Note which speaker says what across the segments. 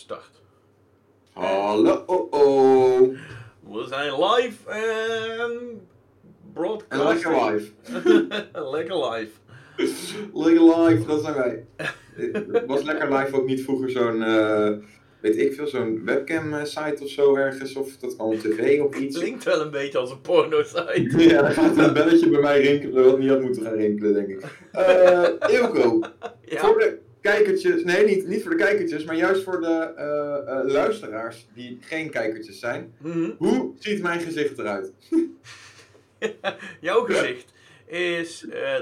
Speaker 1: start.
Speaker 2: Hallo, oh oh.
Speaker 1: We zijn live en
Speaker 2: En
Speaker 1: broadcast.
Speaker 2: lekker live.
Speaker 1: lekker live.
Speaker 2: Lekker live, dat zijn wij. Het was lekker live ook niet vroeger zo'n, eh, weet ik veel, zo'n webcam eh, site of zo ergens. Of dat kan tv of iets.
Speaker 1: Klinkt wel een beetje als een porno-site.
Speaker 2: Ja, dan gaat een belletje bij mij rinkelen wat niet had moeten gaan rinkelen, denk ik. Eh Ilko,
Speaker 1: Ja.
Speaker 2: voor de kijkertjes, nee niet, niet voor de kijkertjes, maar juist voor de eh, eh, luisteraars die geen kijkertjes zijn.
Speaker 1: Mhm.
Speaker 2: Hoe ziet mijn gezicht eruit?
Speaker 1: Jouw gezicht is eh,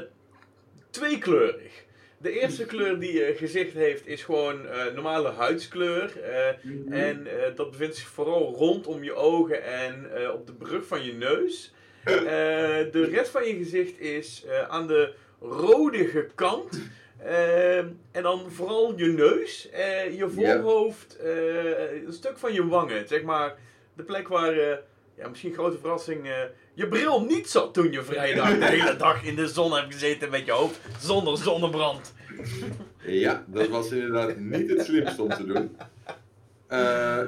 Speaker 1: tweekleurig. De eerste kleur die je gezicht heeft is gewoon normale huidskleur. eh, En dat bevindt zich vooral rondom je ogen en op de brug van je neus. De rest van je gezicht is aan de rodige kant. Eh, en dan vooral je neus, eh, je voorhoofd, eh, een stuk van je wangen. Zeg maar de plek waar, eh, ja, misschien grote verrassing, je bril niet zat toen je vrijdag de hele dag in de zon hebt gezeten met je hoofd zonder zonnebrand.
Speaker 2: Ja, dat was inderdaad niet het slimste om te doen.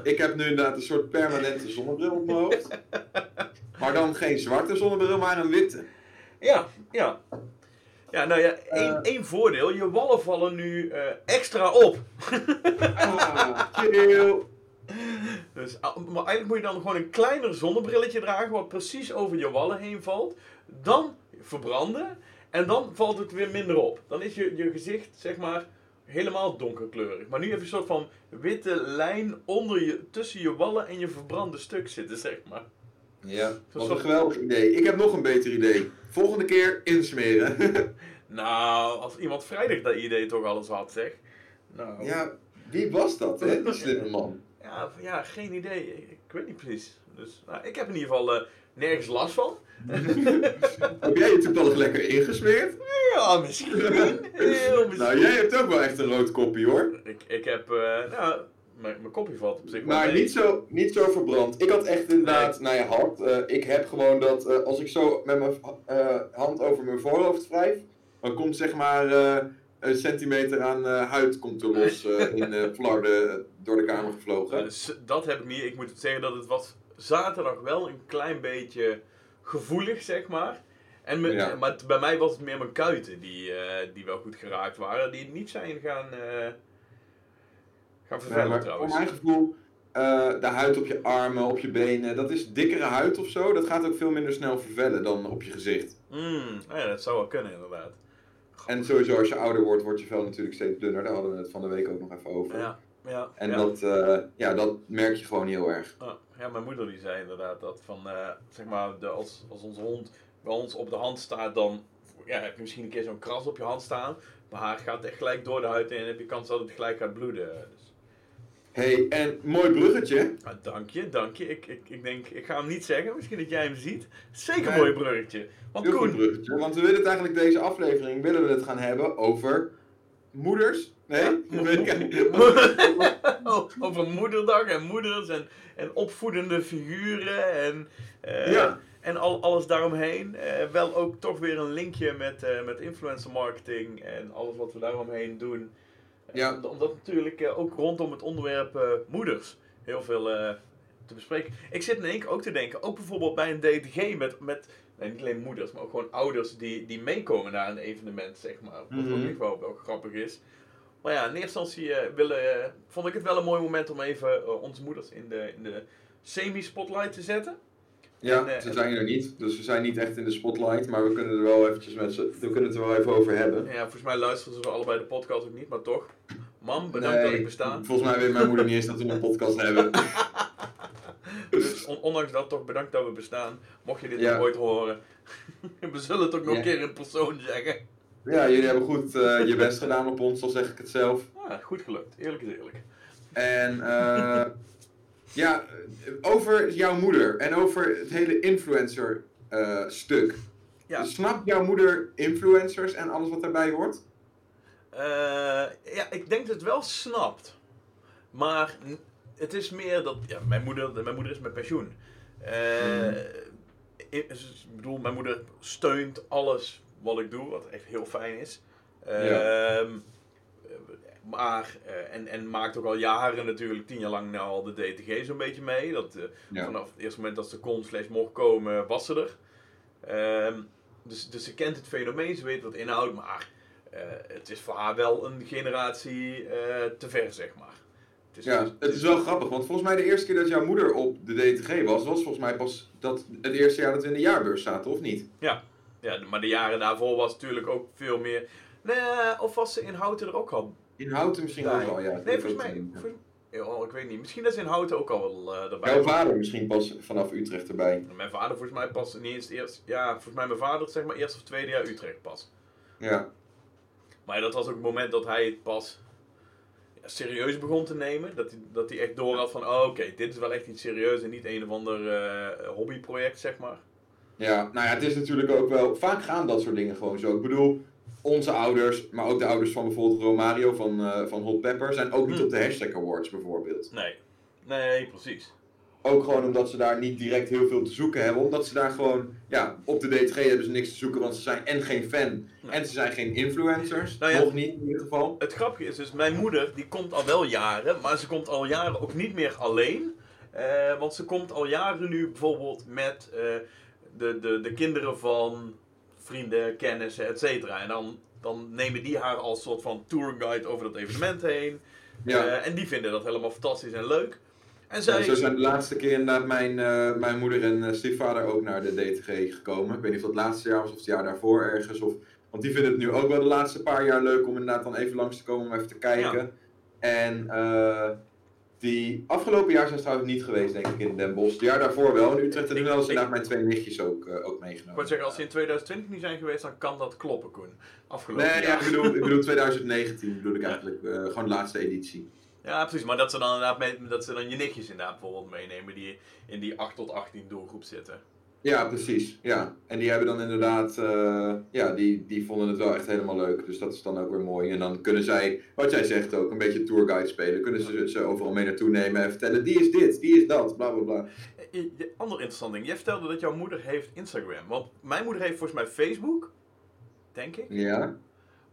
Speaker 2: Ik heb nu inderdaad een soort permanente zonnebril op mijn hoofd. Maar dan geen zwarte zonnebril, maar een witte.
Speaker 1: Ja, ja. Ja, nou ja, één,
Speaker 2: Eh.
Speaker 1: één voordeel. Je wallen vallen nu eh, extra op.
Speaker 2: Ah, chill.
Speaker 1: Dus, ah, maar eigenlijk moet je dan gewoon een kleiner zonnebrilletje dragen, wat precies over je wallen heen valt. Dan verbranden. En dan valt het weer minder op. Dan is je, je gezicht, zeg maar, helemaal donkerkleurig. Maar nu heb je een soort van witte lijn onder je, tussen je wallen en je verbrande stuk zitten, zeg maar.
Speaker 2: Ja, wat een geweldig idee. Ik heb nog een beter idee. Volgende keer insmeren.
Speaker 1: Nou, als iemand vrijdag dat idee toch alles had, zeg. Nou,
Speaker 2: ja, wie was dat, hè? Die slimme man.
Speaker 1: Ja, ja, geen idee. Ik, ik weet niet precies. Dus nou, ik heb in ieder geval eh, nergens last van.
Speaker 2: Heb jij je toevallig lekker ingesmeerd?
Speaker 1: Ja, misschien. Heel misschien.
Speaker 2: Nou, jij hebt ook wel echt een rood kopje, hoor.
Speaker 1: ik, ik heb, eh, nou, mijn kopje valt op zich
Speaker 2: Maar
Speaker 1: mee.
Speaker 2: niet zo, niet zo verbrand. Ik had echt inderdaad, nou ja, hard. eh, ik heb gewoon dat eh, als ik zo met mijn eh, hand over mijn voorhoofd wrijf, dan komt zeg maar een centimeter aan huid komt er los in flarden door de kamer gevlogen.
Speaker 1: Dus dat heb ik niet. Ik moet zeggen dat het was zaterdag wel een klein beetje gevoelig, zeg maar. En me-
Speaker 2: Ja.
Speaker 1: Maar bij mij was het meer mijn kuiten die, die wel goed geraakt waren. Die niet zijn gaan,
Speaker 2: Nee, maar voor mijn gevoel, eh, de huid op je armen, op je benen, dat is dikkere huid of zo. Dat gaat ook veel minder snel vervellen dan op je gezicht.
Speaker 1: Mm, ja, dat zou wel kunnen inderdaad.
Speaker 2: En sowieso als je ouder wordt, wordt je vel natuurlijk steeds dunner. Daar hadden we het van de week ook nog even over.
Speaker 1: Ja, ja,
Speaker 2: En
Speaker 1: ja.
Speaker 2: dat, eh, ja, dat merk je gewoon heel erg.
Speaker 1: Ja, ja, mijn moeder die zei inderdaad dat van, eh, zeg maar, de, als, als onze hond bij ons op de hand staat, dan ja, heb je misschien een keer zo'n kras op je hand staan. Maar haar gaat echt gelijk door de huid in en heb je kans dat het gelijk gaat bloeden. Dus,
Speaker 2: hey, en mooi bruggetje.
Speaker 1: ah, dank je, dank je. Ik, ik, ik denk, ik ga hem niet zeggen, misschien dat jij hem ziet. Zeker
Speaker 2: Nee.
Speaker 1: mooi bruggetje. Want
Speaker 2: Heel goed
Speaker 1: Koen,
Speaker 2: bruggetje. Want we willen het eigenlijk deze aflevering willen we het gaan hebben over moeders. Nee?
Speaker 1: Ja. Oh, over moederdag en moeders en, en opvoedende figuren en, eh,
Speaker 2: Ja.
Speaker 1: en al, alles daaromheen. Eh, wel ook toch weer een linkje met, eh, met influencer marketing en alles wat we daaromheen doen.
Speaker 2: Ja.
Speaker 1: Om- Omdat natuurlijk eh, ook rondom het onderwerp eh, moeders heel veel eh, te bespreken. Ik zit in één keer ook te denken, ook bijvoorbeeld bij een DTG met, met nee, niet alleen moeders, maar ook gewoon ouders die, die meekomen naar een evenement, zeg maar. Wat
Speaker 2: Mhm.
Speaker 1: ook echt wel, wel grappig is. Maar ja, in eerste instantie willen, vond ik het wel een mooi moment om even onze moeders in de, in de semi-spotlight te zetten.
Speaker 2: Ja,
Speaker 1: En, eh,
Speaker 2: ze zijn er niet. Dus we zijn niet echt in de spotlight. Maar we kunnen er wel eventjes met z'n- we kunnen het er wel even over hebben.
Speaker 1: Ja, volgens mij luisteren ze allebei de podcast ook niet, maar toch. Mam, bedankt dat ik besta.
Speaker 2: Volgens mij weet mijn moeder niet eens dat we een podcast hebben.
Speaker 1: Dus on- ondanks dat toch bedankt dat we bestaan. Mocht je dit
Speaker 2: Ja.
Speaker 1: nog ooit horen. we zullen het ook nog
Speaker 2: Ja.
Speaker 1: een keer in persoon zeggen.
Speaker 2: Ja, jullie hebben goed eh, je best gedaan op ons, al zeg ik het zelf.
Speaker 1: Ah, goed gelukt. Eerlijk is eerlijk.
Speaker 2: En eh, ja, over jouw moeder en over het hele influencer eh, stuk.
Speaker 1: Ja.
Speaker 2: Snapt jouw moeder influencers en alles wat daarbij hoort?
Speaker 1: Eh, ja, ik denk dat het wel snapt. Maar het is meer dat... Ja, mijn moeder, mijn moeder is met pensioen. Eh, ik, ik bedoel, mijn moeder steunt alles wat ik doe, wat echt heel fijn is. Ehm, maar, eh, en, en maakt ook al jaren natuurlijk, tien jaar lang nou al de DTG zo'n beetje mee. Dat, eh,
Speaker 2: Ja.
Speaker 1: Vanaf het eerste moment dat ze kon slash mocht komen, was ze er. Ehm, dus, dus ze kent het fenomeen, ze weet wat inhoudt, maar eh, het is voor haar wel een generatie te ver, zeg maar. Het is,
Speaker 2: Ja, het is wel grappig, want volgens mij de eerste keer dat jouw moeder op de DTG was, was volgens mij pas dat, het eerste jaar dat we in de jaarbeurs zaten, of niet?
Speaker 1: Ja, maar de jaren daarvoor was natuurlijk ook veel meer... Nee, of was ze in Houten er ook al
Speaker 2: In Houten misschien ook al, ja.
Speaker 1: Nee, volgens mij... oh, ik weet niet. Misschien dat ze in Houten ook al wel eh, erbij
Speaker 2: Jouw
Speaker 1: was.
Speaker 2: vader misschien pas vanaf Utrecht erbij.
Speaker 1: Mijn vader volgens mij pas niet eens eerst... Ja, volgens mij mijn vader zeg maar eerst of tweede jaar Utrecht pas.
Speaker 2: Ja,
Speaker 1: Maar dat was ook het moment dat hij het pas ja, serieus begon te nemen. Dat hij, dat hij echt door had van, oh, oké, dit is wel echt iets serieus en niet een of ander eh, hobbyproject, zeg maar.
Speaker 2: ja, nou ja, het is natuurlijk ook wel, vaak gaan dat soort dingen gewoon zo. Ik bedoel, onze ouders, maar ook de ouders van bijvoorbeeld Romario van, eh, van Hot Pepper, zijn ook niet
Speaker 1: Hmm.
Speaker 2: op de Hashtag Awards bijvoorbeeld.
Speaker 1: Nee. Nee, precies.
Speaker 2: Ook gewoon omdat ze daar niet direct heel veel te zoeken hebben. Omdat ze daar gewoon, ja, op de DTG hebben ze niks te zoeken, want ze zijn en geen fan.
Speaker 1: Nee.
Speaker 2: En ze zijn geen influencers.
Speaker 1: Nou ja.
Speaker 2: Nog niet in ieder geval.
Speaker 1: Het grappige is dus, mijn moeder, die komt al wel jaren, maar ze komt al jaren ook niet meer alleen. Eh, want ze komt al jaren nu bijvoorbeeld met eh, de, de, de kinderen van vrienden, kennissen, et cetera. En dan, dan nemen die haar als soort van tourguide over dat evenement heen.
Speaker 2: Ja.
Speaker 1: Eh, en die vinden dat helemaal fantastisch en leuk. En
Speaker 2: Ja,
Speaker 1: zij...
Speaker 2: zo zijn de laatste keer inderdaad mijn, eh, mijn moeder en eh, stiefvader ook naar de DTG gekomen. Ik weet niet of dat het laatste jaar was of het jaar daarvoor ergens. Of, want die vinden het nu ook wel de laatste paar jaar leuk om inderdaad dan even langs te komen om even te kijken. En die afgelopen jaar zijn ze trouwens niet geweest, denk ik, in Den Bosch. Het jaar daarvoor wel in Utrecht. En toen hadden ze inderdaad mijn twee nichtjes ook, eh, ook
Speaker 1: Ik
Speaker 2: meegenomen.
Speaker 1: wou zeggen, als ze in 2020 niet zijn geweest, dan kan dat kloppen, Koen. Afgelopen
Speaker 2: Nee, ja,
Speaker 1: jaar.
Speaker 2: ik, bedoel, ik bedoel 2019 bedoel ik eigenlijk. eh, gewoon de laatste editie.
Speaker 1: Ja, precies. Maar dat ze dan inderdaad mee, dat ze dan je nichtjes inderdaad bijvoorbeeld meenemen die in die 8 tot 18 doelgroep zitten.
Speaker 2: Ja, precies. Ja. En die hebben dan inderdaad, eh, ja, die, die vonden het wel echt helemaal leuk. Dus dat is dan ook weer mooi. En dan kunnen zij, wat jij zegt ook, een beetje tourguide spelen. Kunnen ze ze overal mee naartoe nemen en vertellen, die is dit, die is dat, bla bla bla.
Speaker 1: Eh, eh, Ander interessant ding. Jij vertelde dat jouw moeder heeft Instagram. Want mijn moeder heeft volgens mij Facebook. Denk ik.
Speaker 2: Ja.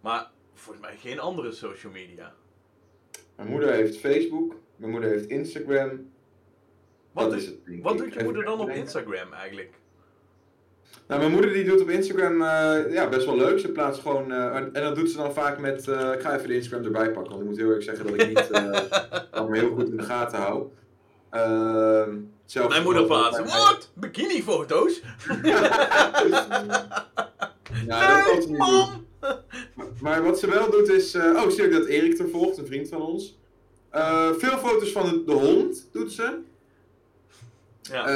Speaker 1: Maar volgens mij geen andere social media.
Speaker 2: Mijn moeder heeft Facebook, mijn moeder heeft Instagram.
Speaker 1: Wat,
Speaker 2: is het, denk
Speaker 1: wat
Speaker 2: ik.
Speaker 1: doet je moeder dan op. Instagram eigenlijk?
Speaker 2: Nou, mijn moeder die doet op Instagram eh, ja, best wel leuk. Ze plaatst gewoon, eh, en dat doet ze dan vaak met, eh, ik ga even de Instagram erbij pakken, want ik moet heel erg zeggen dat ik niet uh, allemaal heel goed in de gaten hou. Ehm,
Speaker 1: Mijn moeder plaatst. Wat? Bikini-foto's?
Speaker 2: Ja, dat niet. Maar wat ze wel doet is, eh, oh, zie ik dat Erik er volgt, een vriend van ons. Eh, veel foto's van de, de hond doet ze.
Speaker 1: Ja.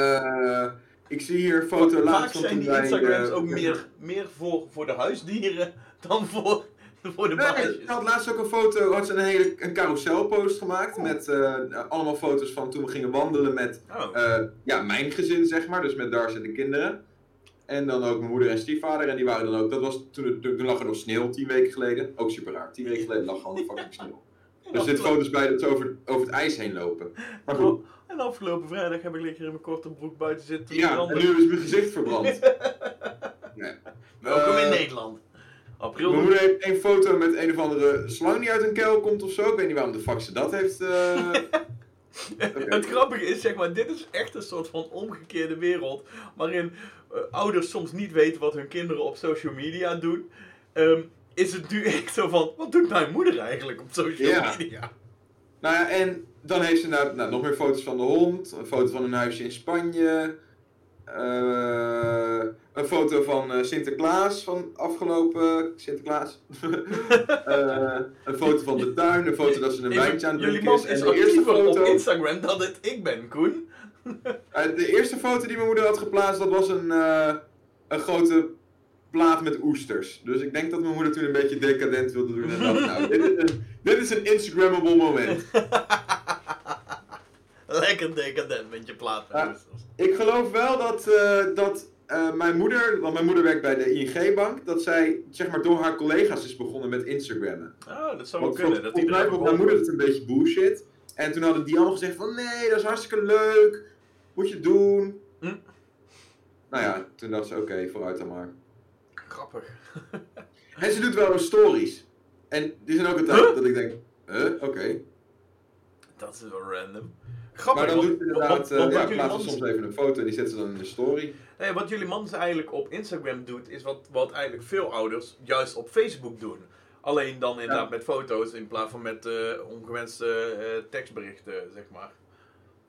Speaker 2: Eh, ik zie hier een foto
Speaker 1: Vaak
Speaker 2: laatst van
Speaker 1: zijn
Speaker 2: toen
Speaker 1: die
Speaker 2: wij,
Speaker 1: Instagrams
Speaker 2: eh,
Speaker 1: ook meer, meer voor, voor de huisdieren dan voor, voor de
Speaker 2: Nee, ik had laatst ook een foto, had ze een hele een carouselpost gemaakt met eh, allemaal foto's van toen we gingen wandelen met
Speaker 1: Oh.
Speaker 2: ja, mijn gezin, zeg maar, dus met Dars en de kinderen. En dan ook mijn moeder en stiefvader, en die waren dan ook, dat was toen, het- toen lag er nog sneeuw, tien weken geleden. Ook super raar, tien weken geleden lag gewoon fucking sneeuw. Er zitten foto's bij dat ze over, over het ijs heen lopen. Maar goed,
Speaker 1: En afgelopen vrijdag heb ik lekker in mijn korte broek buiten zitten.
Speaker 2: ja, en nu is mijn gezicht verbrand. Nee.
Speaker 1: Welkom in
Speaker 2: Eh,
Speaker 1: Nederland. April.
Speaker 2: Mijn moeder heeft een foto met een of andere slang die uit een kuil komt of zo. Ik weet niet waarom de fuck ze dat heeft. eh.
Speaker 1: Het grappige is, zeg maar, dit is echt een soort van omgekeerde wereld. Waarin eh, ouders soms niet weten wat hun kinderen op social media doen. Ehm, is het nu echt zo van, wat doet mijn moeder eigenlijk op social
Speaker 2: Ja.
Speaker 1: media?
Speaker 2: Nou ja, en dan heeft ze nou, nou, nog meer foto's van de hond. Een foto van een huisje in Spanje. eh, een foto van eh, Sinterklaas van afgelopen Sinterklaas. Eh, een foto van de tuin. Een foto dat ze een wijntje aan het drinken
Speaker 1: man
Speaker 2: is.
Speaker 1: is
Speaker 2: En de eerste
Speaker 1: actiever op
Speaker 2: foto,
Speaker 1: Instagram dan het ik ben, Koen.
Speaker 2: de eerste foto die mijn moeder had geplaatst, dat was een, eh, een grote plaat met oesters. Dus ik denk dat mijn moeder toen een beetje decadent wilde doen. En dacht, nou, dit is een, dit is een Instagrammable moment.
Speaker 1: Lekker decadent met je plaat. met oesters.
Speaker 2: Ik geloof wel dat, eh, dat eh, mijn moeder, want mijn moeder werkt bij de ING-bank, dat zij zeg maar door haar collega's is begonnen met Instagrammen.
Speaker 1: Oh, dat zou wel kunnen. Dat
Speaker 2: mij vond mijn moeder het een beetje bullshit. En toen hadden die allemaal gezegd van nee, dat is hartstikke leuk, moet je doen.
Speaker 1: Hm.
Speaker 2: Nou ja, toen dacht ze oké, vooruit dan maar.
Speaker 1: Grappig.
Speaker 2: En ze doet wel eens stories. En die zijn ook een tijd
Speaker 1: Huh?
Speaker 2: dat ik denk, Huh? Oké.
Speaker 1: Dat is wel random. Grappig,
Speaker 2: Maar dan doet inderdaad, eh, ja,
Speaker 1: wat jullie
Speaker 2: plaatsen
Speaker 1: man-
Speaker 2: soms even een foto en die zetten ze dan in de story.
Speaker 1: Nee, wat jullie man eigenlijk op Instagram doet, is wat, wat eigenlijk veel ouders juist op Facebook doen. Alleen dan inderdaad met foto's in plaats van met eh, ongewenste eh, tekstberichten, zeg maar.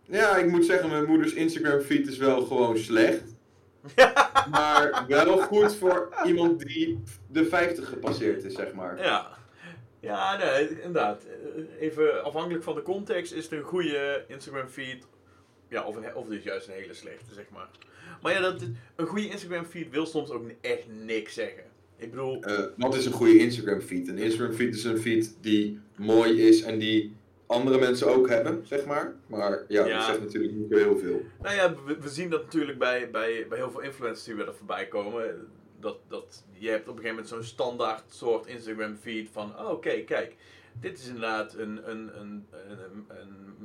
Speaker 2: Ja, ik moet zeggen, mijn moeders Instagram feed is wel gewoon slecht. Maar wel goed voor iemand die de 50 gepasseerd is, zeg maar.
Speaker 1: Ja. Ja, nee, inderdaad. Even afhankelijk van de context is het een goede Instagram feed. Ja, of, een, of dus juist een hele slechte, zeg maar. Maar ja, dat, een goede Instagram feed wil soms ook echt niks zeggen. Ik bedoel,
Speaker 2: Eh, wat is een goede Instagram feed? Een Instagram feed is een feed die mooi is en die andere mensen ook hebben, zeg maar. Maar ja,
Speaker 1: Ja.
Speaker 2: dat zegt natuurlijk niet heel veel.
Speaker 1: Nou ja, we, we zien dat natuurlijk bij, bij, bij heel veel influencers die weer er voorbij komen. Dat, dat je hebt op een gegeven moment zo'n standaard soort Instagram feed van, oh, oké, kijk, dit is inderdaad een, een, een, een, een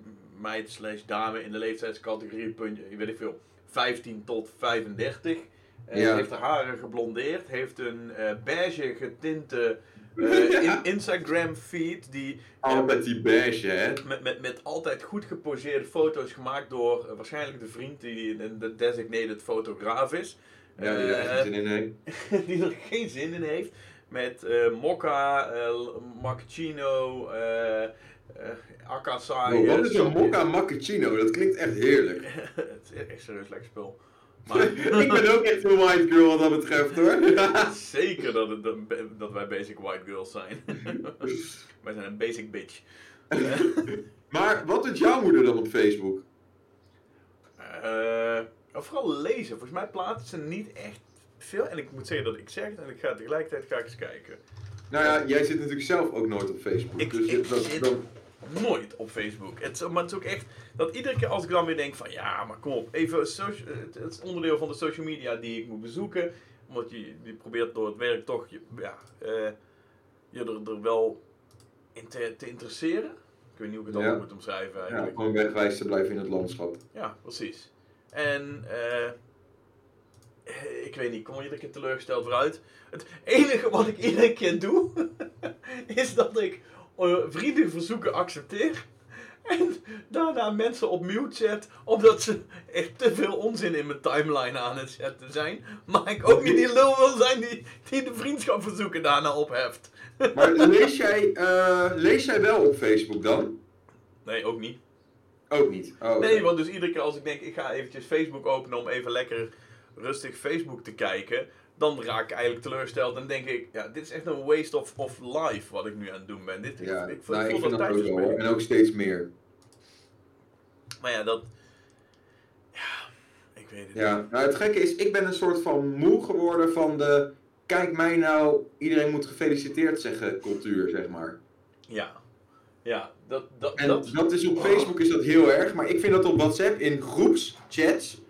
Speaker 1: meid slash dame in de leeftijdscategorie, puntje, ik weet niet veel, 15 tot 35. Eh,
Speaker 2: Ja.
Speaker 1: Heeft haar haren geblondeerd, heeft een eh, beige getinte eh, in- Instagram feed die
Speaker 2: Al met die beige, hè?
Speaker 1: met, met, met altijd goed geposeerde foto's gemaakt door eh, waarschijnlijk de vriend die een de designated fotograaf is.
Speaker 2: Ja, die er
Speaker 1: Eh,
Speaker 2: echt zin in heeft.
Speaker 1: die er geen zin in heeft. Met eh mokka, eh, macchiato, eh eh akasai.
Speaker 2: Wat
Speaker 1: eh,
Speaker 2: is een mokka macchiato? Dat klinkt echt heerlijk.
Speaker 1: Het is echt serieus lekker spul. Maar
Speaker 2: ik ben ook echt een white girl wat dat betreft, hoor.
Speaker 1: zeker dat, het, dat, dat wij basic white girls zijn. wij zijn een basic bitch.
Speaker 2: maar wat doet jouw moeder dan op Facebook?
Speaker 1: Eh, vooral lezen. Volgens mij plaatsen ze niet echt veel. En ik moet zeggen dat ik zeg het en ik ga tegelijkertijd ga ik eens kijken.
Speaker 2: Nou ja, jij zit natuurlijk zelf ook nooit op Facebook.
Speaker 1: Ik-
Speaker 2: dus
Speaker 1: ik
Speaker 2: dat,
Speaker 1: zit-
Speaker 2: dan,
Speaker 1: Nooit op Facebook. Het, maar het is ook echt dat iedere keer als ik dan weer denk van ja, maar kom op. Even het, is onderdeel van de social media die ik moet bezoeken. Omdat je, je probeert door het werk toch je, ja, eh, je er, er wel in te, te interesseren. Ik weet niet hoe ik het
Speaker 2: Ja.
Speaker 1: moet omschrijven
Speaker 2: ja, gewoon wegwijs te blijven in het landschap.
Speaker 1: Ja, precies. En eh, ik weet niet, ik kom er iedere keer teleurgesteld vooruit. Het enige wat ik iedere keer doe, is dat ik eh, vriendenverzoeken accepteer. En daarna mensen op mute zet, omdat ze echt te veel onzin in mijn timeline aan het zetten zijn. Maar ik ook niet die lul wil zijn die, die de vriendschapverzoeken daarna opheft.
Speaker 2: Maar lees jij, eh, lees jij wel op Facebook dan?
Speaker 1: Nee, ook niet.
Speaker 2: Ook niet. Oh.
Speaker 1: Nee, want dus iedere keer als ik denk, ik ga eventjes Facebook openen om even lekker rustig Facebook te kijken, dan raak ik eigenlijk teleurgesteld en denk ik, ja, dit is echt een waste of, of life wat ik nu aan het doen ben. Dit,
Speaker 2: Ja,
Speaker 1: ik, ik,
Speaker 2: nou,
Speaker 1: voel
Speaker 2: ik vind dat ook. En ook steeds meer.
Speaker 1: Maar ja, dat... Ja, ik weet het
Speaker 2: Ja, nou het gekke is, ik ben een soort van moe geworden van de... Kijk mij nou, iedereen moet gefeliciteerd zeggen cultuur, zeg maar.
Speaker 1: niet. Ja, ja, dat... dat,
Speaker 2: En
Speaker 1: dat
Speaker 2: dat, is op Facebook is dat heel erg, maar ik vind dat op WhatsApp in groepschats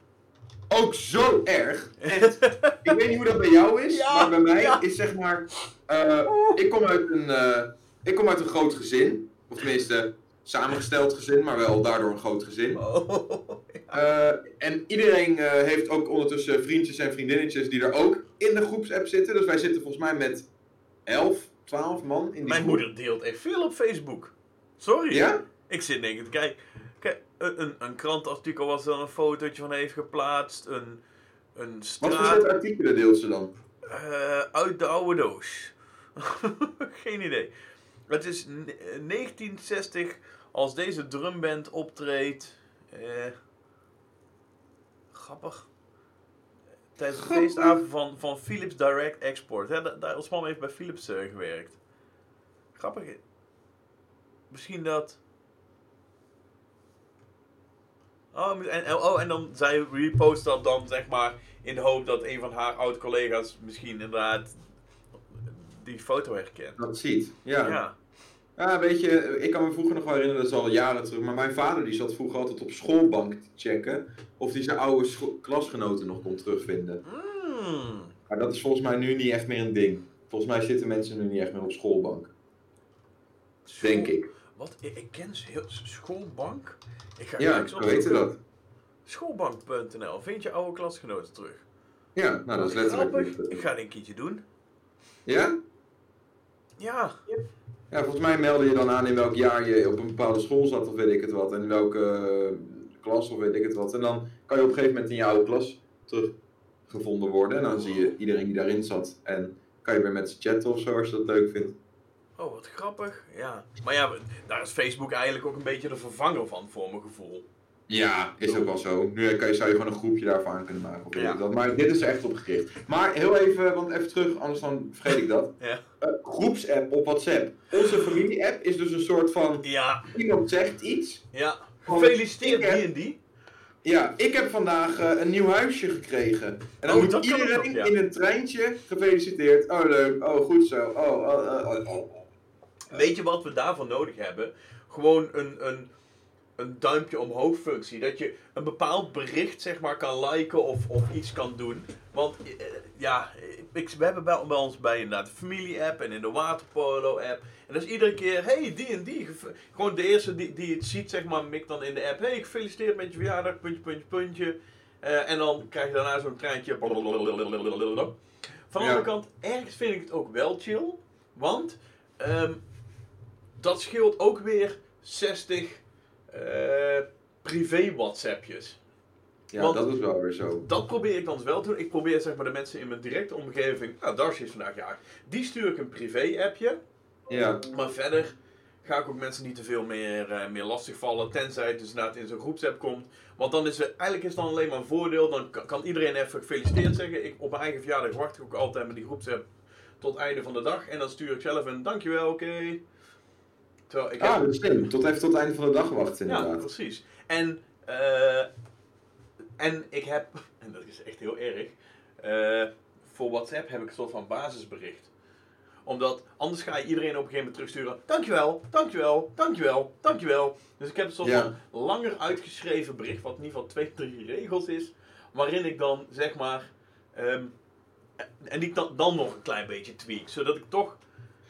Speaker 2: ook zo erg. Echt. ik weet niet hoe dat bij jou is,
Speaker 1: Ja,
Speaker 2: maar bij mij
Speaker 1: ja.
Speaker 2: is zeg maar... eh, ik, kom uit een, eh, ik kom uit een groot gezin. Of tenminste, samengesteld gezin, maar wel daardoor een groot gezin.
Speaker 1: Oh,
Speaker 2: Eh, en iedereen heeft ook ondertussen vriendjes en vriendinnetjes die er ook in de groepsapp zitten. Dus wij zitten volgens mij met 11, 12 man in die
Speaker 1: Mijn
Speaker 2: groep.
Speaker 1: moeder deelt echt veel op Facebook. Sorry.
Speaker 2: Ja?
Speaker 1: Ik zit denk ik te kijken. Een, een, krantartikel was er een fotootje van heeft geplaatst. Een, een
Speaker 2: Wat
Speaker 1: straat...
Speaker 2: voor soort artikelen deelt ze dan?
Speaker 1: Eh, uit de oude doos. Geen idee. Het is ne- eh, 1960 als deze drumband optreedt. Eh, grappig. Tijdens de feestavond van, van Philips Direct Export. Hè, da- daar, ons man heeft bij Philips eh, gewerkt. Grappig. Misschien dat... Oh, en, oh, en dan zij repost dat dan zeg maar in de hoop dat een van haar oud-collega's misschien inderdaad die foto herkent.
Speaker 2: Dat ziet. Ja.
Speaker 1: Ja.
Speaker 2: ja. weet je, ik kan me vroeger nog wel herinneren, dat is al jaren terug. Maar mijn vader die zat vroeger altijd op schoolbank te checken of hij zijn oude klasgenoten nog kon terugvinden.
Speaker 1: Mm.
Speaker 2: Maar dat is volgens mij nu niet echt meer een ding. Volgens mij zitten mensen nu niet echt meer op schoolbank. Denk ik.
Speaker 1: Wat? Ik, ik ken heel... Schoolbank? Ik ga
Speaker 2: Ja, we weten dat.
Speaker 1: Schoolbank.nl. Vind je oude klasgenoten terug?
Speaker 2: Ja, nou dat is letterlijk.
Speaker 1: Grappig.
Speaker 2: dit.
Speaker 1: Ik ga dit een keertje doen.
Speaker 2: Ja?
Speaker 1: Ja.
Speaker 2: Ja, volgens mij meldde je dan aan in welk jaar je op een bepaalde school zat of weet ik het wat. En in welke eh, klas of weet ik het wat. En dan kan je op een gegeven moment in je oude klas teruggevonden worden. En dan zie je iedereen die daarin zat. En kan je weer met ze chatten of zo als je dat leuk vindt.
Speaker 1: Oh, wat grappig. Ja. Maar ja, daar is Facebook eigenlijk ook een beetje de vervanger van, voor mijn gevoel.
Speaker 2: Ja, is ook wel zo. Nu kan je, zou je gewoon een groepje daarvan aan kunnen maken. Dat. Maar dit is er echt op gericht. Maar heel even, want even terug, anders dan vergeet ik dat.
Speaker 1: Ja.
Speaker 2: Eh, groepsapp op WhatsApp. Onze familie-app is dus een soort van...
Speaker 1: Ja.
Speaker 2: Iemand zegt iets.
Speaker 1: Ja. Gefeliciteerd die en die.
Speaker 2: Ja, ik heb vandaag eh, een nieuw huisje gekregen. En dan
Speaker 1: Oh,
Speaker 2: moet iedereen
Speaker 1: ook, ja.
Speaker 2: in een treintje gefeliciteerd. Oh leuk, oh goed zo. Oh, oh, oh, oh, oh.
Speaker 1: Weet je wat we daarvoor nodig hebben? Gewoon een, een, een duimpje omhoog functie. Dat je een bepaald bericht zeg maar kan liken of, of iets kan doen. Want eh, ja, ik, we hebben bij, bij ons bij inderdaad de familie-app en in de waterpolo-app. En dat is iedere keer, hey, die en die. Gewoon de eerste die, die het ziet, zeg maar, mikt dan in de app. Hey, gefeliciteerd met je verjaardag, puntje, puntje, puntje. Eh, en dan krijg je daarna zo'n treintje. Van de
Speaker 2: Ja.
Speaker 1: andere kant, ergens vind ik het ook wel chill. Want ehm, dat scheelt ook weer 60 eh, privé WhatsAppjes.
Speaker 2: Ja,
Speaker 1: Want-
Speaker 2: dat is wel weer zo.
Speaker 1: Dat probeer ik dan wel te doen. Ik probeer zeg maar de mensen in mijn directe omgeving. Nou, Darcy is vandaag jarig. Die stuur ik een privé appje.
Speaker 2: Ja,
Speaker 1: Maar verder ga ik ook mensen niet te veel meer, eh, meer lastigvallen. Tenzij het dus inderdaad in zo'n groepsapp komt. Want dan is het, eigenlijk is het dan alleen maar een voordeel. Dan kan, kan iedereen even gefeliciteerd zeggen. Ik, op mijn eigen verjaardag wacht ik ook altijd met die groepsapp tot het einde van de dag. En dan stuur ik zelf een dankjewel, oké. Terwijl ik
Speaker 2: ah, dat is slim. Tot even tot het einde van de dag wachten
Speaker 1: ja,
Speaker 2: inderdaad.
Speaker 1: precies. En, eh, en ik heb, en dat is echt heel erg, eh, voor WhatsApp heb ik een soort van basisbericht. Omdat anders ga je iedereen op een gegeven moment terugsturen. Dankjewel, dankjewel, dankjewel, dankjewel. Dus ik heb een soort
Speaker 2: Ja.
Speaker 1: van langer uitgeschreven bericht, wat in ieder geval twee, drie regels is. Waarin ik dan zeg maar, ehm, en die dan, dan nog een klein beetje tweak. Zodat ik toch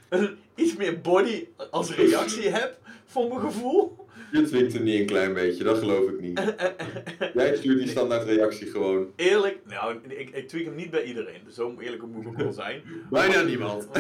Speaker 1: een, iets meer body als reactie heb, voor mijn gevoel.
Speaker 2: Je dwingt hem niet een klein beetje, dat geloof ik niet. Jij stuurt die standaard reactie gewoon.
Speaker 1: Eerlijk, nou, ik, ik tweak hem niet bij iedereen, dus zo eerlijk moet ik wel zijn.
Speaker 2: Bijna niemand.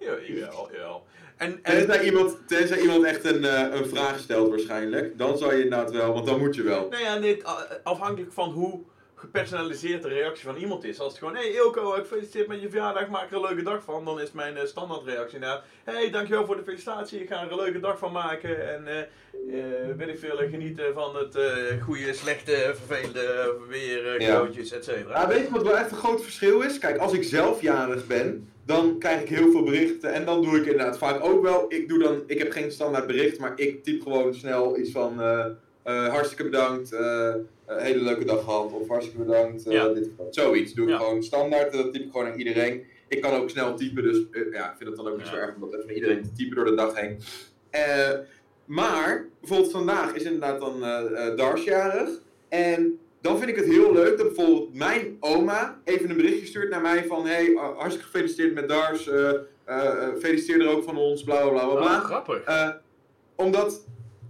Speaker 1: ja, jawel, jawel. En, en,
Speaker 2: Tenzij iemand, tenzij iemand echt een, eh, een vraag stelt waarschijnlijk, dan zou je inderdaad wel, want dan moet je wel.
Speaker 1: nou ja, afhankelijk van hoe gepersonaliseerd de reactie van iemand is. Als het gewoon, hey Ilko, ik gefeliciteerd met je verjaardag, maak er een leuke dag van. Dan is mijn eh, standaardreactie naar, hey, dankjewel voor de felicitatie, ik ga er een leuke dag van maken. En weet ik veel, genieten van het goede, slechte, vervelende weer,
Speaker 2: Ja.
Speaker 1: cadeautjes, et cetera.
Speaker 2: Ja, weet je wat wel echt een groot verschil is? Kijk, als ik zelf jarig ben, dan krijg ik heel veel berichten. En dan doe ik inderdaad vaak ook wel. Ik, doe dan, ik heb geen standaard bericht, maar ik typ gewoon snel iets van. hartstikke bedankt, een hele leuke dag gehad. Of hartstikke bedankt, eh,
Speaker 1: Ja.
Speaker 2: dit. Zoiets doe ik
Speaker 1: Ja.
Speaker 2: gewoon standaard. Dat typ ik gewoon aan iedereen. Ik kan ook snel typen, dus eh, ja, ik vind het dan ook niet zo erg om dat even met iedereen te typen door de dag heen. Eh, maar, bijvoorbeeld vandaag is inderdaad dan eh eh, Dars jarig. En dan vind ik het heel leuk dat bijvoorbeeld mijn oma even een berichtje stuurt naar mij van... Hey, uh, hartstikke gefeliciteerd met Dars. eh eh, eh, feliciteer er ook van ons, bla bla bla bla.
Speaker 1: Oh,
Speaker 2: bla.
Speaker 1: grappig.
Speaker 2: Eh, omdat,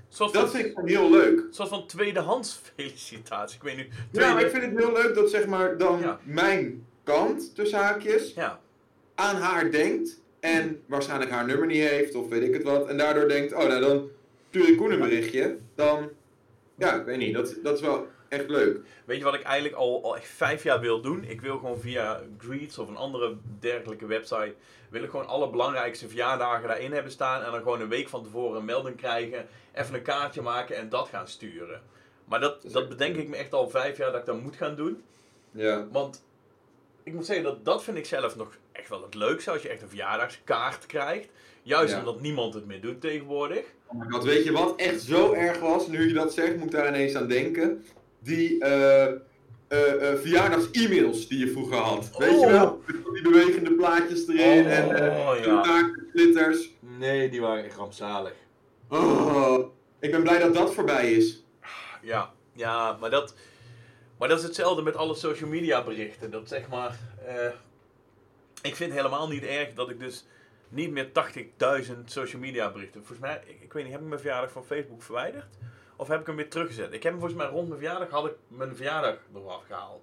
Speaker 1: Soort
Speaker 2: dat
Speaker 1: van,
Speaker 2: vind ik heel leuk.
Speaker 1: soort van tweedehands felicitatie. Ik weet nu.
Speaker 2: Ja, maar ik vind het heel leuk dat zeg maar dan
Speaker 1: Ja.
Speaker 2: mijn kant, tussen haakjes,
Speaker 1: Ja,
Speaker 2: aan haar denkt. En waarschijnlijk haar nummer niet heeft of weet ik het wat. En daardoor denkt, oh nou dan stuur ik Koen een berichtje. Dan, ja, ik weet niet, dat, dat is wel echt leuk.
Speaker 1: Weet je wat ik eigenlijk al, al echt vijf jaar wil doen? Ik wil gewoon via Greets of een andere dergelijke website... wil ik gewoon alle belangrijkste verjaardagen daarin hebben staan... en dan gewoon een week van tevoren een melding krijgen... even een kaartje maken en dat gaan sturen. Maar dat, dat bedenk ik me echt al vijf jaar dat ik dat moet gaan doen.
Speaker 2: Ja.
Speaker 1: Want ik moet zeggen, dat, dat vind ik zelf nog echt wel het leukste... als je echt een verjaardagskaart krijgt. Juist
Speaker 2: Ja.
Speaker 1: omdat niemand het meer doet tegenwoordig.
Speaker 2: Oh god, weet je wat echt zo erg was, nu je dat zegt, moet ik daar ineens aan denken. Die eh, eh, verjaardags-e-mails die je vroeger had. Weet je
Speaker 1: Oh.
Speaker 2: wel? Met Die bewegende plaatjes erin
Speaker 1: Oh,
Speaker 2: en eh
Speaker 1: ja.
Speaker 2: taartglitters.
Speaker 1: Nee, die waren echt rampzalig.
Speaker 2: Oh, ik ben blij dat dat voorbij is.
Speaker 1: Ja, ja, maar dat, maar dat is hetzelfde met alle social media berichten. Dat zeg maar, ik vind helemaal niet erg dat ik dus niet meer 80.000 social media berichten. Volgens mij, ik, ik weet niet, heb ik mijn verjaardag van Facebook verwijderd? Of heb ik hem weer teruggezet? Ik heb hem volgens mij rond mijn verjaardag, had ik mijn verjaardag eraf gehaald.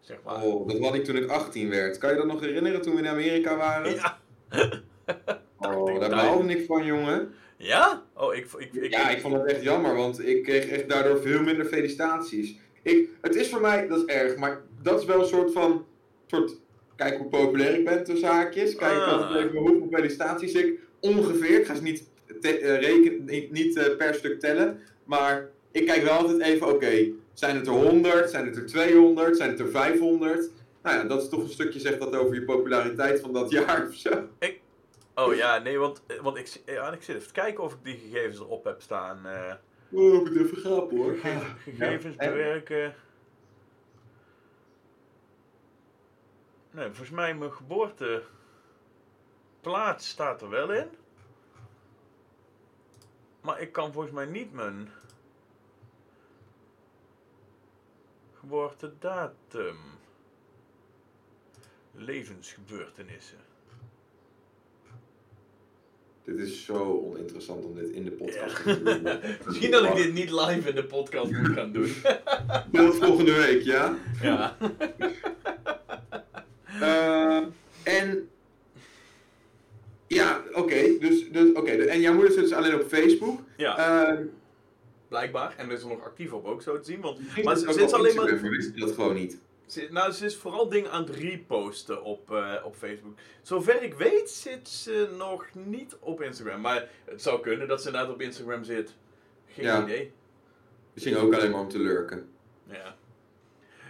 Speaker 1: Zeg maar.
Speaker 2: Oh, dat had ik toen ik 18 werd. Kan je dat nog herinneren toen we in Amerika waren?
Speaker 1: Ja,
Speaker 2: Oh, daar baalde ik van, jongen.
Speaker 1: Ja? Oh, ik, ik, ik,
Speaker 2: ja, ik vond het echt jammer, want ik kreeg echt daardoor veel minder felicitaties. Ik, het is voor mij, dat is erg, maar dat is wel een soort van, soort, kijk hoe populair ik ben tussen haakjes. Kijk
Speaker 1: Ah.
Speaker 2: hoeveel felicitaties ik ongeveer, ik ga ze niet, te, uh, rekenen, niet, niet uh, per stuk tellen, maar ik kijk wel altijd even, oké, okay, zijn het er 100, zijn het er 200, zijn het er 500? Nou ja, dat is toch een stukje zegt dat over je populariteit van dat jaar of zo.
Speaker 1: Ik, oh ja, nee, want, want ik, ja, ik zit even te kijken of ik die gegevens erop heb staan. Uh,
Speaker 2: oh, ik moet even grapen hoor.
Speaker 1: Ge gegevens ja, bewerken. Nee, volgens mij mijn geboorteplaats staat er wel in. Maar ik kan volgens mij niet mijn geboortedatum. Levensgebeurtenissen.
Speaker 2: Dit is zo oninteressant om dit in de podcast
Speaker 1: ja.
Speaker 2: te doen.
Speaker 1: Misschien dat ik dit niet live in de podcast moet gaan doen.
Speaker 2: Dat volgende week, ja?
Speaker 1: Ja.
Speaker 2: uh, en. Ja, oké. Okay, dus, dus, oké. Okay, en jouw moeder zit dus alleen op Facebook.
Speaker 1: Ja.
Speaker 2: Uh,
Speaker 1: Blijkbaar. En is er nog actief op ook zo te zien. Want,
Speaker 2: maar
Speaker 1: maar
Speaker 2: ze
Speaker 1: zit alleen maar.
Speaker 2: wist dat gewoon niet.
Speaker 1: Ze, nou, ze is vooral dingen aan het reposten op, uh, op Facebook. Zover ik weet zit ze nog niet op Instagram. Maar het zou kunnen dat ze inderdaad op Instagram zit. Geen
Speaker 2: ja.
Speaker 1: idee.
Speaker 2: Misschien ook alleen maar om te lurken.
Speaker 1: Ja.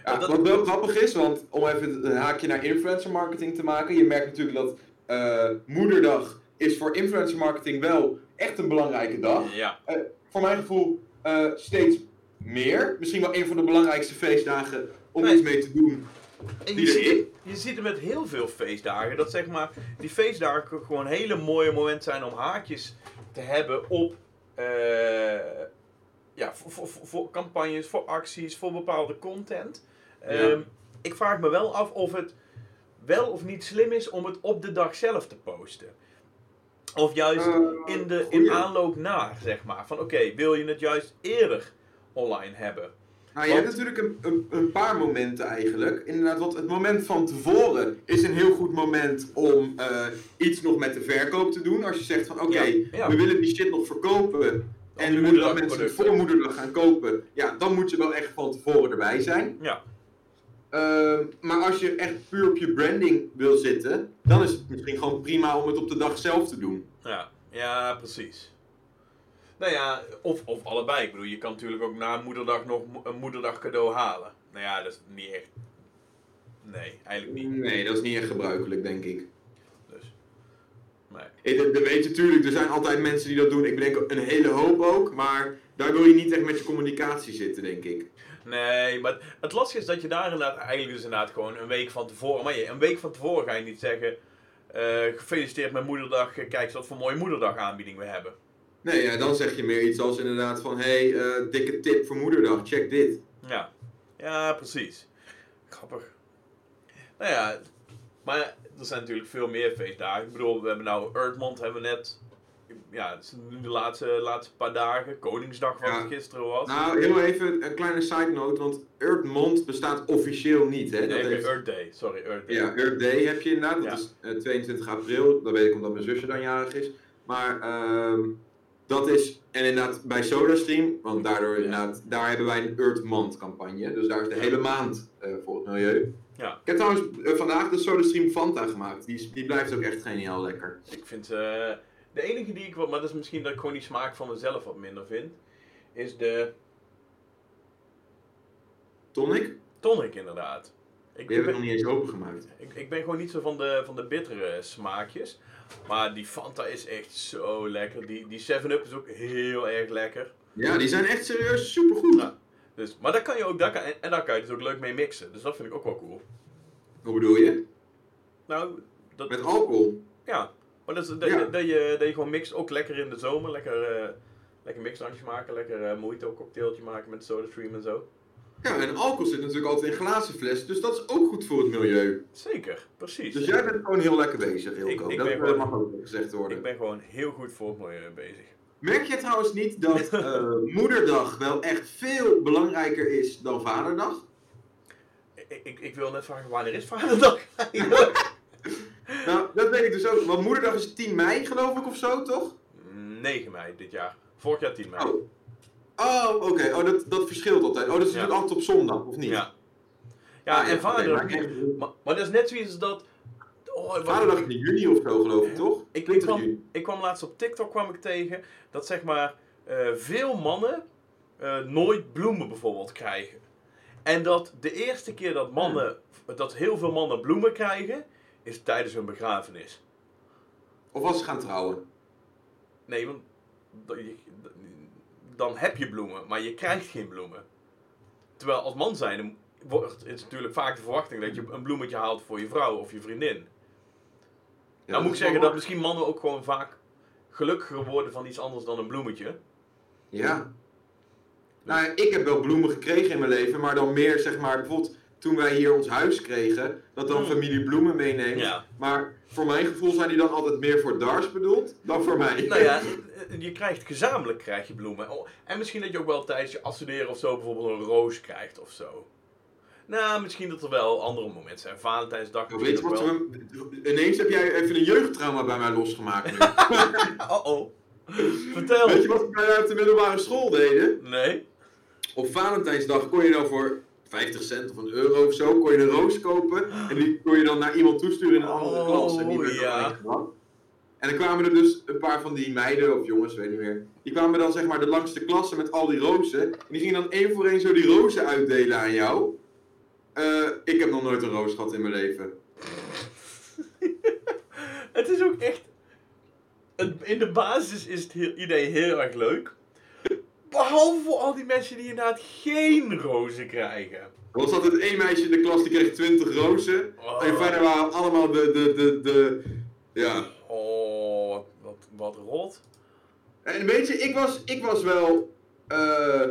Speaker 2: ja dat... Wat wel grappig is, want om even een haakje naar influencer marketing te maken. Je merkt natuurlijk dat uh, Moederdag is voor influencer marketing wel echt een belangrijke dag.
Speaker 1: Ja.
Speaker 2: Uh, voor mijn gevoel uh, steeds meer. Misschien wel een van de belangrijkste feestdagen om nee. iets mee te doen.
Speaker 1: En je, ziet, je ziet het met heel veel feestdagen. Dat zeg maar, die feestdagen gewoon hele mooie momenten zijn om haakjes te hebben op uh, ja, voor, voor, voor, campagnes, voor acties, voor bepaalde content. Ja. Um, ik vraag me wel af of het wel of niet slim is om het op de dag zelf te posten. Of juist uh, in, de, in aanloop naar, zeg maar. Van oké, okay, wil je het juist eerder online hebben?
Speaker 2: Nou, je want... hebt natuurlijk een, een, een, paar momenten eigenlijk. Inderdaad, want het moment van tevoren is een heel goed moment om uh, iets nog met de verkoop te doen. Als je zegt van oké, okay, ja, ja. we willen die shit nog verkopen. En we willen dat mensen het voor moederdag gaan kopen. Ja, dan moet je wel echt van tevoren erbij zijn.
Speaker 1: Ja.
Speaker 2: Uh, maar als je echt puur op je branding wil zitten, dan is het misschien gewoon prima om het op de dag zelf te doen.
Speaker 1: Ja, ja precies. Nou ja, of, of allebei. Ik bedoel, je kan natuurlijk ook na moederdag nog een moederdag cadeau halen. Nou ja, dat is niet echt... Nee, eigenlijk niet.
Speaker 2: Nee, dat is niet echt gebruikelijk, denk ik.
Speaker 1: Dus, nee.
Speaker 2: Hey, dat, dat weet je natuurlijk, er zijn altijd mensen die dat doen. Ik denk een hele hoop ook, maar daar wil je niet echt met je communicatie zitten, denk ik.
Speaker 1: Nee, maar het lastige is dat je daar inderdaad eigenlijk dus inderdaad gewoon een week van tevoren... Maar je, een week van tevoren ga je niet zeggen... Uh, gefeliciteerd met moederdag, kijk eens wat voor mooie moederdag aanbieding we hebben.
Speaker 2: Nee, ja, dan zeg je meer iets als inderdaad van... Hé, hey, uh, dikke tip voor moederdag, check dit.
Speaker 1: Ja, ja precies. Grappig. Nou ja, maar er zijn natuurlijk veel meer feestdagen. Ik bedoel, we hebben nou Earthmond hebben we net... Ja, de laatste, laatste paar dagen. Koningsdag wat ja. gisteren was.
Speaker 2: Nou, heel even een kleine side note. Want Earthmond bestaat officieel niet, hè?
Speaker 1: Nee,
Speaker 2: dat
Speaker 1: heeft... Earth Day. Sorry, Earth Day.
Speaker 2: Ja, Earth Day heb je inderdaad. Dat ja. is uh, 22 april. Dat weet ik omdat mijn zusje dan jarig is. Maar... Uh, dat is, en inderdaad bij SodaStream, want daardoor inderdaad, daar hebben wij een Earth Month campagne. Dus daar is de hele maand uh, voor het milieu.
Speaker 1: Ja.
Speaker 2: Ik heb trouwens uh, vandaag de SodaStream Fanta gemaakt. Die, die blijft ook echt geniaal lekker.
Speaker 1: Ik vind, de enige die ik, maar dat is misschien dat ik gewoon die smaak van mezelf wat minder vind, is de...
Speaker 2: Tonic?
Speaker 1: Tonic inderdaad.
Speaker 2: Ik die heb ik nog niet eens opengemaakt.
Speaker 1: Ik, ik ben gewoon niet zo van de, van de bittere smaakjes. Maar die Fanta is echt zo lekker. Die, die 7-Up is ook heel erg lekker.
Speaker 2: Ja, die zijn echt serieus supergoed.
Speaker 1: Ja, dus, maar daar kan je ook, daar kan, en daar kan je dus ook leuk mee mixen. Dus dat vind ik ook wel cool.
Speaker 2: Hoe bedoel je?
Speaker 1: Nou, dat,
Speaker 2: Met alcohol?
Speaker 1: Ja, maar dat, is, dat, ja. dat, je, dat je gewoon mixt, ook lekker in de zomer. Lekker, uh, lekker mixdrankjes maken, lekker uh, mojito cocktailtje maken met SodaStream en zo.
Speaker 2: Ja, en alcohol zit natuurlijk altijd in glazen fles, dus dat is ook goed voor het milieu.
Speaker 1: Zeker, precies.
Speaker 2: Dus jij bent gewoon heel lekker bezig, Hilco.
Speaker 1: Ik, ik
Speaker 2: dat
Speaker 1: ben
Speaker 2: mag ook gezegd worden.
Speaker 1: Ik ben gewoon heel goed voor het milieu bezig.
Speaker 2: Merk je trouwens niet dat uh, moederdag wel echt veel belangrijker is dan vaderdag?
Speaker 1: Ik, ik, ik wil net vragen, wanneer is vaderdag eigenlijk?
Speaker 2: Nou, dat weet ik dus ook. Want moederdag is 10 mei, geloof ik, of zo, toch?
Speaker 1: 9 mei dit jaar. Vorig jaar 10 mei.
Speaker 2: Oh. Oh, oké. Oh, dat, dat verschilt altijd. Oh, dat is
Speaker 1: Ja.
Speaker 2: natuurlijk altijd op zondag, of niet?
Speaker 1: Ja. Ja,
Speaker 2: Ah,
Speaker 1: en
Speaker 2: oké,
Speaker 1: vader.
Speaker 2: maar ik-
Speaker 1: maar, maar dat is net zoiets als dat. Oh,
Speaker 2: Vaderdag in juni of zo, geloof ik, toch?
Speaker 1: Ik, ik,
Speaker 2: 20
Speaker 1: kwam, ik kwam laatst op TikTok kwam ik tegen dat zeg maar eh, veel mannen eh, nooit bloemen bijvoorbeeld krijgen. En dat de eerste keer dat mannen, dat heel veel mannen bloemen krijgen, is tijdens hun begrafenis.
Speaker 2: Of als ze gaan trouwen.
Speaker 1: Nee, want dan heb je bloemen, maar je krijgt geen bloemen. Terwijl als man zijn wordt is natuurlijk vaak de verwachting dat je een bloemetje haalt voor je vrouw of je vriendin.
Speaker 2: Ja,
Speaker 1: nou moet ik zeggen dat misschien mannen ook gewoon vaak gelukkiger worden van iets anders dan een bloemetje.
Speaker 2: Ja. Nou, ik heb wel bloemen gekregen in mijn leven, maar dan meer zeg maar, bijvoorbeeld toen wij hier ons huis kregen, dat dan
Speaker 1: Hmm.
Speaker 2: familie bloemen meeneemt.
Speaker 1: Ja.
Speaker 2: Maar voor mijn gevoel zijn die dan altijd meer voor Dars bedoeld dan voor mij.
Speaker 1: Nou ja, je krijgt gezamenlijk krijg je bloemen. Oh, En misschien dat je ook wel tijdens je afstuderen of zo bijvoorbeeld een roos krijgt of zo. Nou, misschien dat er wel andere momenten zijn. Valentijnsdag
Speaker 2: Nou, weet je wat
Speaker 1: ook
Speaker 2: we, ineens heb jij even een jeugdtrauma bij mij losgemaakt. nu.
Speaker 1: wel. Oh-oh. Vertel.
Speaker 2: weet je wat we bij jou op de middelbare school deden?
Speaker 1: Nee?
Speaker 2: Op Valentijnsdag kon je dan voor 50 cent of een euro of zo, kon je een roos kopen. En die kon je dan naar iemand toesturen in een andere
Speaker 1: Oh,
Speaker 2: klas. En die werd dan
Speaker 1: ja.
Speaker 2: meegebracht. En dan kwamen er dus een paar van die meiden of jongens, weet niet meer. Die kwamen dan zeg maar de langste klasse met al die rozen. En die gingen dan één voor één zo die rozen uitdelen aan jou. Eh, ik heb nog nooit een roos gehad in mijn leven.
Speaker 1: Het is ook echt... In de basis is het idee heel erg leuk. Behalve voor al die mensen die inderdaad geen rozen krijgen.
Speaker 2: Er was altijd één meisje in de klas die kreeg 20 rozen.
Speaker 1: Oh.
Speaker 2: En verder waren allemaal de, de, de, de, ja.
Speaker 1: Oh, wat, wat, wat rot.
Speaker 2: En weet je, ik was, ik was wel, eh,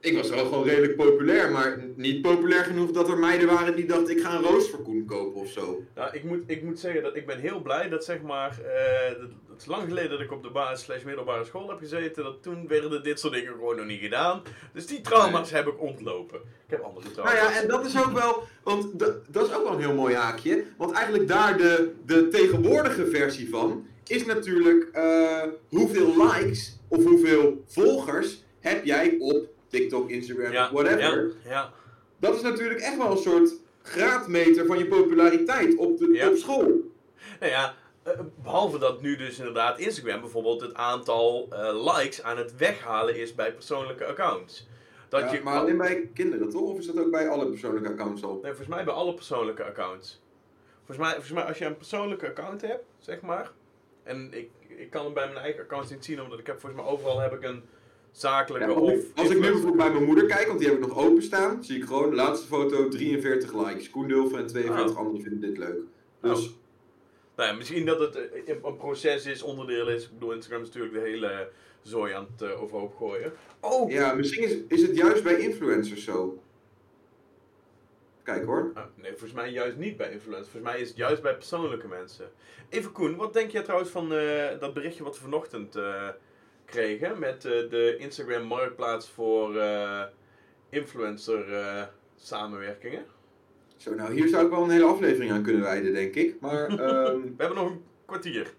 Speaker 2: ik was wel gewoon redelijk populair, maar niet populair genoeg dat er meiden waren die dachten ik ga een roos voor Koen kopen of zo.
Speaker 1: Nou, ik moet, ik moet zeggen dat ik ben heel blij dat zeg maar, eh, dat- het is lang geleden dat ik op de basis slash middelbare school heb gezeten, dat toen werden dit soort dingen gewoon nog niet gedaan. Dus die trauma's heb ik ontlopen. Ik heb andere
Speaker 2: Nou
Speaker 1: trauma's.
Speaker 2: ja, en dat is ook wel, want da- dat is ook wel een heel mooi haakje, want eigenlijk daar de, de tegenwoordige versie van is natuurlijk eh, hoeveel likes of hoeveel volgers heb jij op TikTok, Instagram,
Speaker 1: ja,
Speaker 2: whatever.
Speaker 1: Ja, ja.
Speaker 2: Dat is natuurlijk echt wel een soort graadmeter van je populariteit op, de,
Speaker 1: Ja.
Speaker 2: op school.
Speaker 1: Nou ja, eh, behalve dat nu dus inderdaad Instagram bijvoorbeeld het aantal eh, likes aan het weghalen is bij persoonlijke accounts. Dat je,
Speaker 2: maar alleen bij kinderen toch? Of is dat ook bij alle persoonlijke accounts al?
Speaker 1: Nee, volgens mij bij alle persoonlijke accounts. Volgens mij, volgens mij als je een persoonlijke account hebt, zeg maar. En ik, ik kan hem bij mijn eigen accounts niet zien, omdat ik heb volgens mij overal heb ik een zakelijke
Speaker 2: Ja,
Speaker 1: of...
Speaker 2: als ik- nu bijvoorbeeld bij mijn moeder kijk, want die heb ik nog openstaan, zie ik gewoon de laatste foto 43 likes. Koen Dulfer en 42
Speaker 1: Oh.
Speaker 2: anderen vinden dit leuk. Dus
Speaker 1: Nou ja, misschien dat het eh, een proces is, onderdeel is. Ik bedoel, Instagram is natuurlijk de hele zooi aan het eh, overhoop gooien. Oh!
Speaker 2: ja, misschien is, is het juist bij influencers zo. Kijk hoor.
Speaker 1: Ah, nee, volgens mij juist niet bij influencers. Volgens mij is het juist bij persoonlijke mensen. Even Koen, wat denk jij trouwens van eh, dat berichtje wat we vanochtend eh, kregen met eh, de Instagram marktplaats voor eh, influencer eh, samenwerkingen?
Speaker 2: Zo, nou hier zou ik wel een hele aflevering aan kunnen wijden, denk ik. Maar, ehm,
Speaker 1: We hebben nog een kwartier.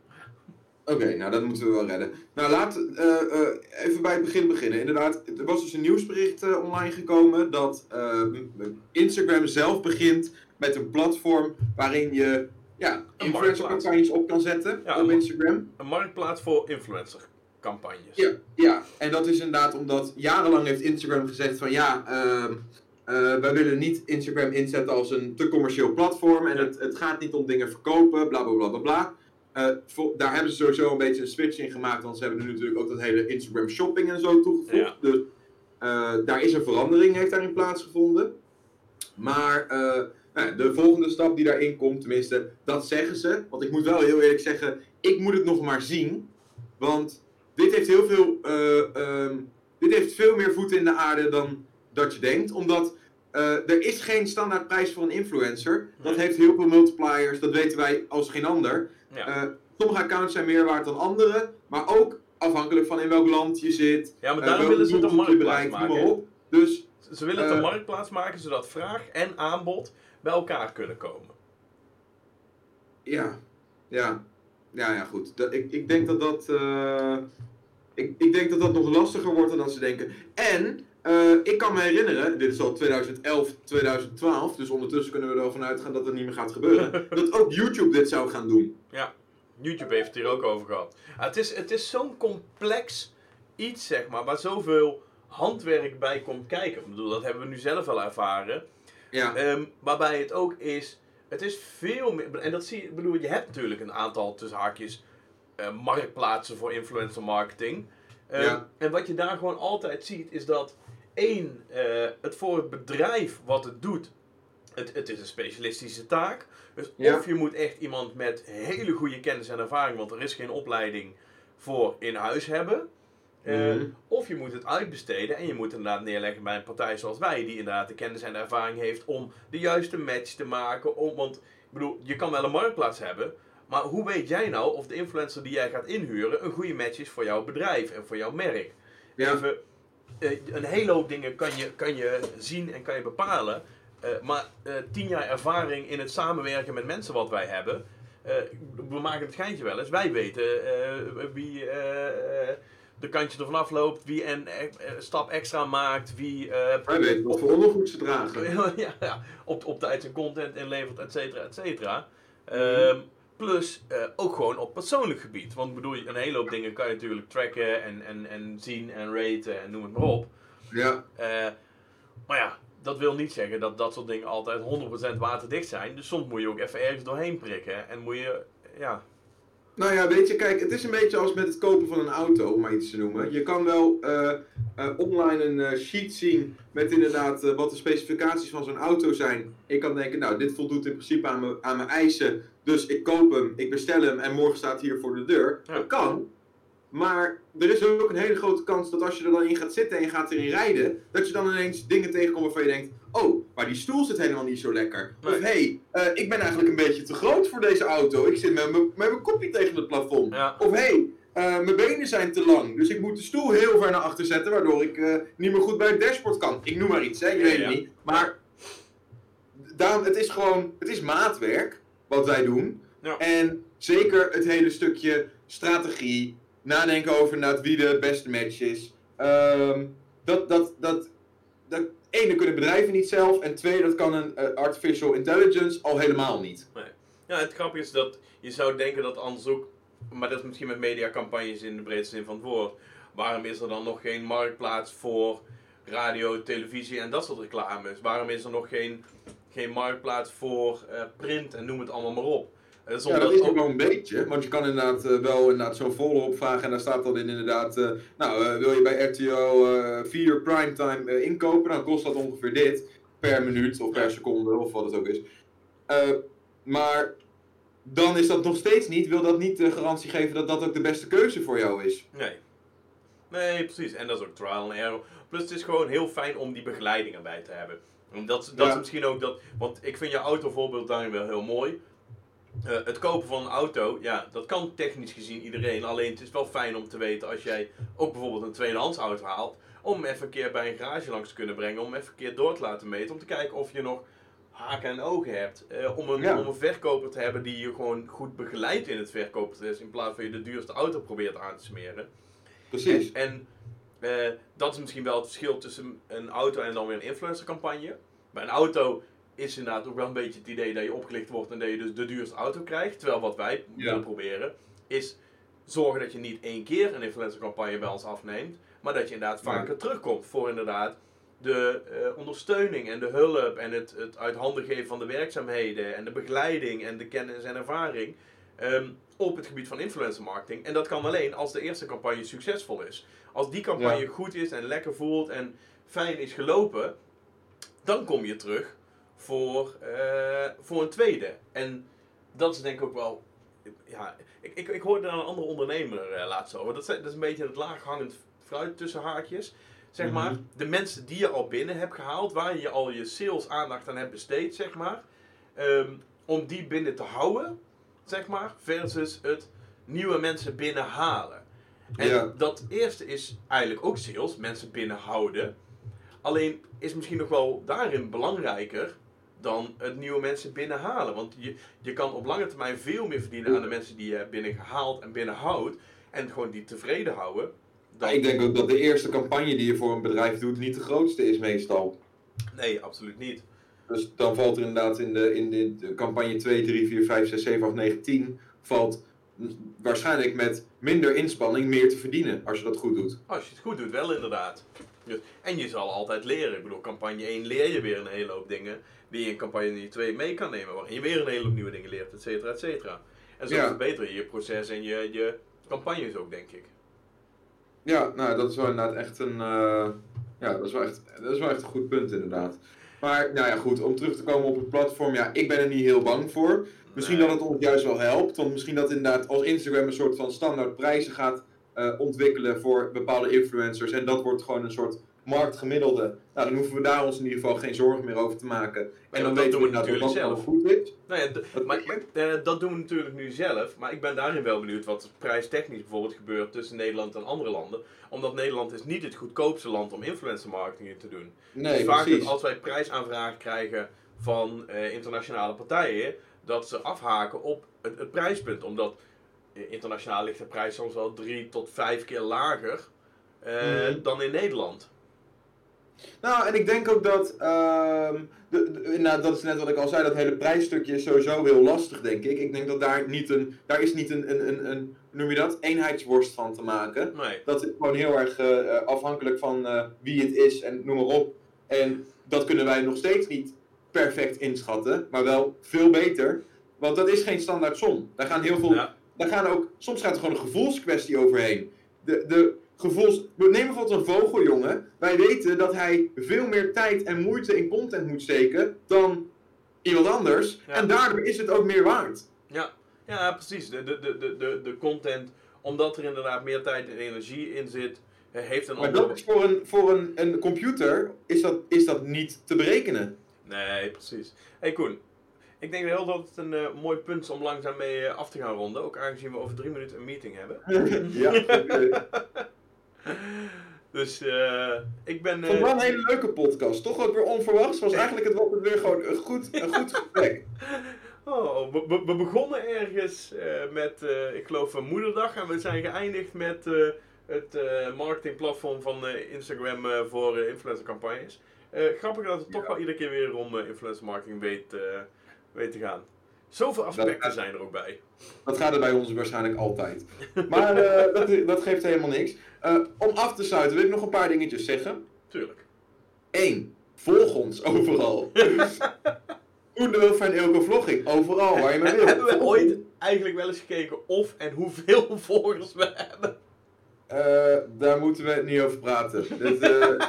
Speaker 2: Oké, nou dat moeten we wel redden. Nou, laat eh, even bij het begin beginnen. Inderdaad, er was dus een nieuwsbericht online gekomen dat Instagram zelf begint met een platform waarin je ja, influencercampagnes op kan zetten
Speaker 1: Ja,
Speaker 2: op Instagram.
Speaker 1: Een marktplaats voor influencer campagnes.
Speaker 2: Ja, ja, en dat is inderdaad omdat jarenlang heeft Instagram gezegd van ja, eh, wij willen niet Instagram inzetten als een te commercieel platform en
Speaker 1: Ja.
Speaker 2: het, het gaat niet om dingen verkopen, bla bla bla bla bla. Eh, daar hebben ze sowieso een beetje een switch in gemaakt, want ze hebben nu natuurlijk ook dat hele Instagram shopping en zo toegevoegd.
Speaker 1: Ja.
Speaker 2: Dus eh, daar is een verandering, heeft daarin plaatsgevonden. Maar nou, de volgende stap die daarin komt, tenminste, dat zeggen ze. Want ik moet wel heel eerlijk zeggen, ik moet het nog maar zien. Want dit heeft heel veel. eh, ehm, dit heeft veel meer voeten in de aarde dan dat je denkt. Omdat eh, er is geen standaard prijs voor een influencer. Dat
Speaker 1: Nee.
Speaker 2: heeft heel veel multipliers, dat weten wij als geen ander.
Speaker 1: Ja.
Speaker 2: Eh, sommige accounts zijn meer waard dan andere. Maar ook afhankelijk van in welk land je zit.
Speaker 1: Ja, maar daarom willen ze het een marktplaats maken.
Speaker 2: Dus
Speaker 1: Ze willen het een marktplaats maken zodat vraag en aanbod bij elkaar kunnen komen.
Speaker 2: ja. Ja, ja, ja goed. Dat, ik, ik denk dat dat. eh, ik, ik denk dat dat nog lastiger wordt dan dat ze denken. En eh, ik kan me herinneren, dit is al 2011, 2012, dus ondertussen kunnen we ervan uitgaan dat het niet meer gaat gebeuren. dat ook YouTube dit zou gaan doen.
Speaker 1: YouTube heeft het hier ook over gehad. Het is, het is zo'n complex iets, zeg maar, waar zoveel handwerk bij komt kijken. Ik bedoel, dat hebben we nu zelf wel ervaren.
Speaker 2: Ja,
Speaker 1: Ehm, waarbij het ook is, het is veel meer, en dat zie je, ik bedoel, je hebt natuurlijk een aantal tussen haakjes eh, marktplaatsen voor influencer marketing.
Speaker 2: Ja.
Speaker 1: En wat je daar gewoon altijd ziet, is dat één, eh, het voor het bedrijf wat het doet, het, het is een specialistische taak. Dus
Speaker 2: Ja.
Speaker 1: of je moet echt iemand met hele goede kennis en ervaring, want er is geen opleiding voor in huis hebben.
Speaker 2: Mhm.
Speaker 1: Of je moet het uitbesteden en je moet inderdaad neerleggen bij een partij zoals wij, die inderdaad de kennis en de ervaring heeft om de juiste match te maken. Om, want ik bedoel, je kan wel een marktplaats hebben, maar hoe weet jij nou of de influencer die jij gaat inhuren een goede match is voor jouw bedrijf en voor jouw merk?
Speaker 2: ja.
Speaker 1: Even, eh, een hele hoop dingen kan je, kan je zien en kan je bepalen. eh, maar eh, tien jaar ervaring in het samenwerken met mensen wat wij hebben. we maken het geintje wel eens. Wij weten wie de kantje ervan afloopt. Wie een eh, stap extra maakt. Wie eh,
Speaker 2: Wij weten wat voor ondergoed ze dragen.
Speaker 1: ja, ja, op, op tijd zijn content inlevert, et cetera, et cetera. Ehm, plus eh, ook gewoon op persoonlijk gebied. Want bedoel, je, een hele hoop dingen kan je natuurlijk tracken en, en, en zien en raten en noem het maar op.
Speaker 2: Ja,
Speaker 1: Eh, maar ja, dat wil niet zeggen dat dat soort dingen altijd 100% waterdicht zijn. Dus soms moet je ook even ergens doorheen prikken. En moet je, ja,
Speaker 2: Nou ja, weet je, kijk, het is een beetje als met het kopen van een auto, om maar iets te noemen. Je kan wel eh, eh, online een eh, sheet zien met inderdaad wat de specificaties van zo'n auto zijn. Ik kan denken, nou, dit voldoet in principe aan mijn, aan mijn eisen, dus ik koop hem, ik bestel hem en morgen staat hij hier voor de deur.
Speaker 1: Ja.
Speaker 2: Dat kan. Maar er is ook een hele grote kans dat als je er dan in gaat zitten en je gaat erin rijden, dat je dan ineens dingen tegenkomt waarvan je denkt, oh, maar die stoel zit helemaal niet zo lekker. Of hé, hey, ik ben eigenlijk een beetje te groot voor deze auto. Ik zit met mijn kopje tegen het plafond.
Speaker 1: ja,
Speaker 2: Of hé, hey, eh, mijn benen zijn te lang, dus ik moet de stoel heel ver naar achter zetten, waardoor ik eh, niet meer goed bij het dashboard kan. Ik noem maar iets, hè,
Speaker 1: Ja,
Speaker 2: weet het niet. Maar daarom, het is gewoon, het is maatwerk wat wij doen.
Speaker 1: Ja.
Speaker 2: En zeker het hele stukje strategie, nadenken over wie de beste match is. Ehm, dat, dat, dat, dat, één, dat kunnen bedrijven niet zelf. En twee, dat kan een eh, artificial intelligence al helemaal niet.
Speaker 1: Ja, het grappige is dat je zou denken dat anders ook, maar dat is misschien met mediacampagnes in de breedste zin van het woord. Waarom is er dan nog geen marktplaats voor radio, televisie en dat soort reclames? Waarom is er nog geen, geen marktplaats voor eh, print en noem het allemaal maar op?
Speaker 2: Ja, dat is
Speaker 1: ook-
Speaker 2: wel een beetje. Want je kan inderdaad eh, wel inderdaad zo'n folder opvragen en daar staat dan in inderdaad... eh, nou, eh, wil je bij RTO eh 4 primetime inkopen, dan kost dat ongeveer dit. Per minuut of per seconde of wat het ook is. Maar dan is dat nog steeds niet, wil dat niet de garantie geven dat dat ook de beste keuze voor jou is.
Speaker 1: Nee. Nee, precies. En dat is ook trial and error. Plus het is gewoon heel fijn om die begeleiding erbij te hebben. En dat, dat
Speaker 2: Ja.
Speaker 1: is misschien ook dat... Want ik vind je autovoorbeeld daarin wel heel mooi. Eh, het kopen van een auto, ja, dat kan technisch gezien iedereen. Alleen het is wel fijn om te weten als jij ook bijvoorbeeld een tweedehands auto haalt. Om hem even een keer bij een garage langs te kunnen brengen. Om hem even een keer door te laten meten. Om te kijken of je nog haken en ogen hebt. Eh, om, een,
Speaker 2: Ja.
Speaker 1: om een verkoper te hebben die je gewoon goed begeleidt in het verkoopproces. In plaats van je de duurste auto probeert aan te smeren.
Speaker 2: Precies.
Speaker 1: En eh, dat is misschien wel het verschil tussen een auto en dan weer een influencercampagne. Bij een auto is inderdaad ook wel een beetje het idee dat je opgelicht wordt en dat je dus de duurste auto krijgt. Terwijl wat wij
Speaker 2: Ja.
Speaker 1: willen proberen is zorgen dat je niet één keer een influencercampagne bij ons afneemt, maar dat je inderdaad vaker terugkomt voor inderdaad de eh, ondersteuning en de hulp en het, het uit handen geven van de werkzaamheden en de begeleiding en de kennis en ervaring ehm, op het gebied van influencer marketing. En dat kan alleen als de eerste campagne succesvol is. Als die campagne
Speaker 2: Ja.
Speaker 1: goed is en lekker voelt en fijn is gelopen, dan kom je terug voor, eh, voor een tweede. En dat is denk ik ook wel. Ja, ik, ik, ik hoorde daar een andere ondernemer eh, laatst over. Dat, dat is een beetje het laaghangend fruit tussen haakjes. Zeg maar,
Speaker 2: Mhm.
Speaker 1: de mensen die je al binnen hebt gehaald, waar je al je sales aandacht aan hebt besteed, zeg maar. ehm, om die binnen te houden, zeg maar, versus het nieuwe mensen binnenhalen. En
Speaker 2: Ja.
Speaker 1: dat eerste is eigenlijk ook sales, mensen binnenhouden. Alleen is misschien nog wel daarin belangrijker dan het nieuwe mensen binnenhalen. Want je, je kan op lange termijn veel meer verdienen aan de mensen die je hebt binnengehaald en binnenhoudt. En gewoon die tevreden houden.
Speaker 2: Dan... ik denk ook dat de eerste campagne die je voor een bedrijf doet niet de grootste is meestal.
Speaker 1: Nee, absoluut niet.
Speaker 2: Dus dan valt er inderdaad in de, in de campagne 2, 3, 4, 5, 6, 7, 8, 9, 10 valt waarschijnlijk met minder inspanning meer te verdienen als je dat goed doet.
Speaker 1: Als je het goed doet, wel inderdaad. En je zal altijd leren. Ik bedoel, campagne 1 leer je weer een hele hoop dingen die je in campagne 2 mee kan nemen. Waarin je weer een hele hoop nieuwe dingen leert, et cetera, et cetera. En zo ja. verbeter je je proces en je, je campagnes ook, denk ik.
Speaker 2: Ja, nou, dat is wel inderdaad echt een, uh, ja, dat is wel echt, dat is wel echt een goed punt inderdaad. Maar, nou ja, goed, om terug te komen op het platform, ja, ik ben er niet heel bang voor. Misschien dat het ons juist wel helpt, want misschien dat inderdaad als Instagram een soort van standaard prijzen gaat uh, ontwikkelen voor bepaalde influencers en dat wordt gewoon een soort marktgemiddelde. Nou, dan hoeven we daar ons in ieder geval geen zorgen meer over te maken.
Speaker 1: En dan weten we natuurlijk zelf. goed is. Nou ja, dat, maar, uh, dat doen we natuurlijk nu zelf. Maar ik ben daarin wel benieuwd wat prijstechnisch bijvoorbeeld gebeurt tussen Nederland en andere landen. Omdat Nederland is niet het goedkoopste land om influencer marketing in te doen. Nee, dus vaak als wij prijsaanvragen krijgen van uh, internationale partijen, dat ze afhaken op het, het prijspunt. Omdat internationaal ligt de prijs soms wel drie tot vijf keer lager mm. dan in Nederland.
Speaker 2: Nou, en ik denk ook dat, uh, de, nou, dat is net wat ik al zei, dat hele prijsstukje is sowieso heel lastig, denk ik. Ik denk dat daar niet een, daar is niet een, een, een, een noem je dat, eenheidsworst van te maken.
Speaker 1: Nee.
Speaker 2: Dat is gewoon heel erg uh, afhankelijk van uh, wie het is en noem maar op. En dat kunnen wij nog steeds niet perfect inschatten, maar wel veel beter. Want dat is geen standaard som. Daar gaan heel veel, ja. daar gaan ook, soms gaat er gewoon een gevoelskwestie overheen. De, de, gevoels... Neem bijvoorbeeld een vogeljongen. Wij weten dat hij veel meer tijd en moeite in content moet steken dan iemand anders. En daardoor is het ook meer waard.
Speaker 1: Ja, ja precies. De, de, de, de, de content, omdat er inderdaad meer tijd en energie in zit, heeft een
Speaker 2: Maar dat is voor, een, voor een, een computer is dat, is dat niet te berekenen.
Speaker 1: Nee, precies. hey Koen, ik denk wel dat het een uh, mooi punt is om langzaam mee uh, af te gaan ronden. Ook aangezien we over drie minuten een meeting hebben.
Speaker 2: ja,
Speaker 1: Dus uh, ik ben...
Speaker 2: Uh, wel een hele leuke podcast. Toch ook weer onverwachts. Was eigenlijk het wat weer gewoon een goed, een goed gesprek.
Speaker 1: Oh, we, we, begonnen ergens uh, met, ik geloof, Moederdag. En we zijn geëindigd met het marketingplatform van Instagram voor influencercampagnes. grappig dat het toch wel iedere keer weer om influencer marketing weet, weet te gaan. Zoveel aspecten zijn er ook bij.
Speaker 2: Dat gaat er bij ons waarschijnlijk altijd. Maar dat, dat geeft helemaal niks. Uh, om af te sluiten wil ik nog een paar dingetjes zeggen.
Speaker 1: Tuurlijk.
Speaker 2: 1. Volg ons overal. De van Elke Vlogging. Overal waar je maar wil.
Speaker 1: Hebben we ooit eigenlijk wel eens gekeken of en hoeveel volgers we hebben?
Speaker 2: Uh, daar moeten we niet over praten. Uh...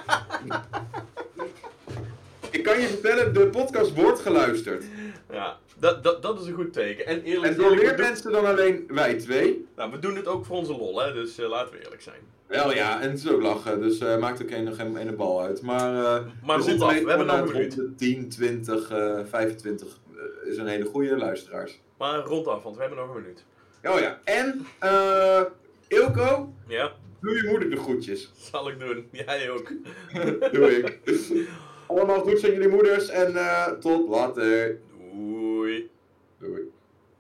Speaker 2: ik kan je vertellen, de podcast wordt geluisterd.
Speaker 1: Ja, dat, dat, dat is een goed teken. En, eerlijk,
Speaker 2: en door meer mensen dan alleen wij twee.
Speaker 1: Nou, we doen het ook voor onze lol, hè, dus uh, laten we eerlijk zijn.
Speaker 2: Wel ja, en het is ook lachen, dus uh, maakt ook nog geen ene bal uit. Maar, uh,
Speaker 1: maar we, we hebben nog een minuut.
Speaker 2: 10, 20, uh, 25 is een hele goede luisteraars.
Speaker 1: Maar rondaf, want we hebben nog een minuut.
Speaker 2: Oh ja, en uh, Ilko,
Speaker 1: ja?
Speaker 2: doe je moeder de groetjes.
Speaker 1: Zal ik doen, jij ook.
Speaker 2: doe ik. Allemaal goed aan jullie moeders en tot later.
Speaker 1: Oui.
Speaker 2: Oui.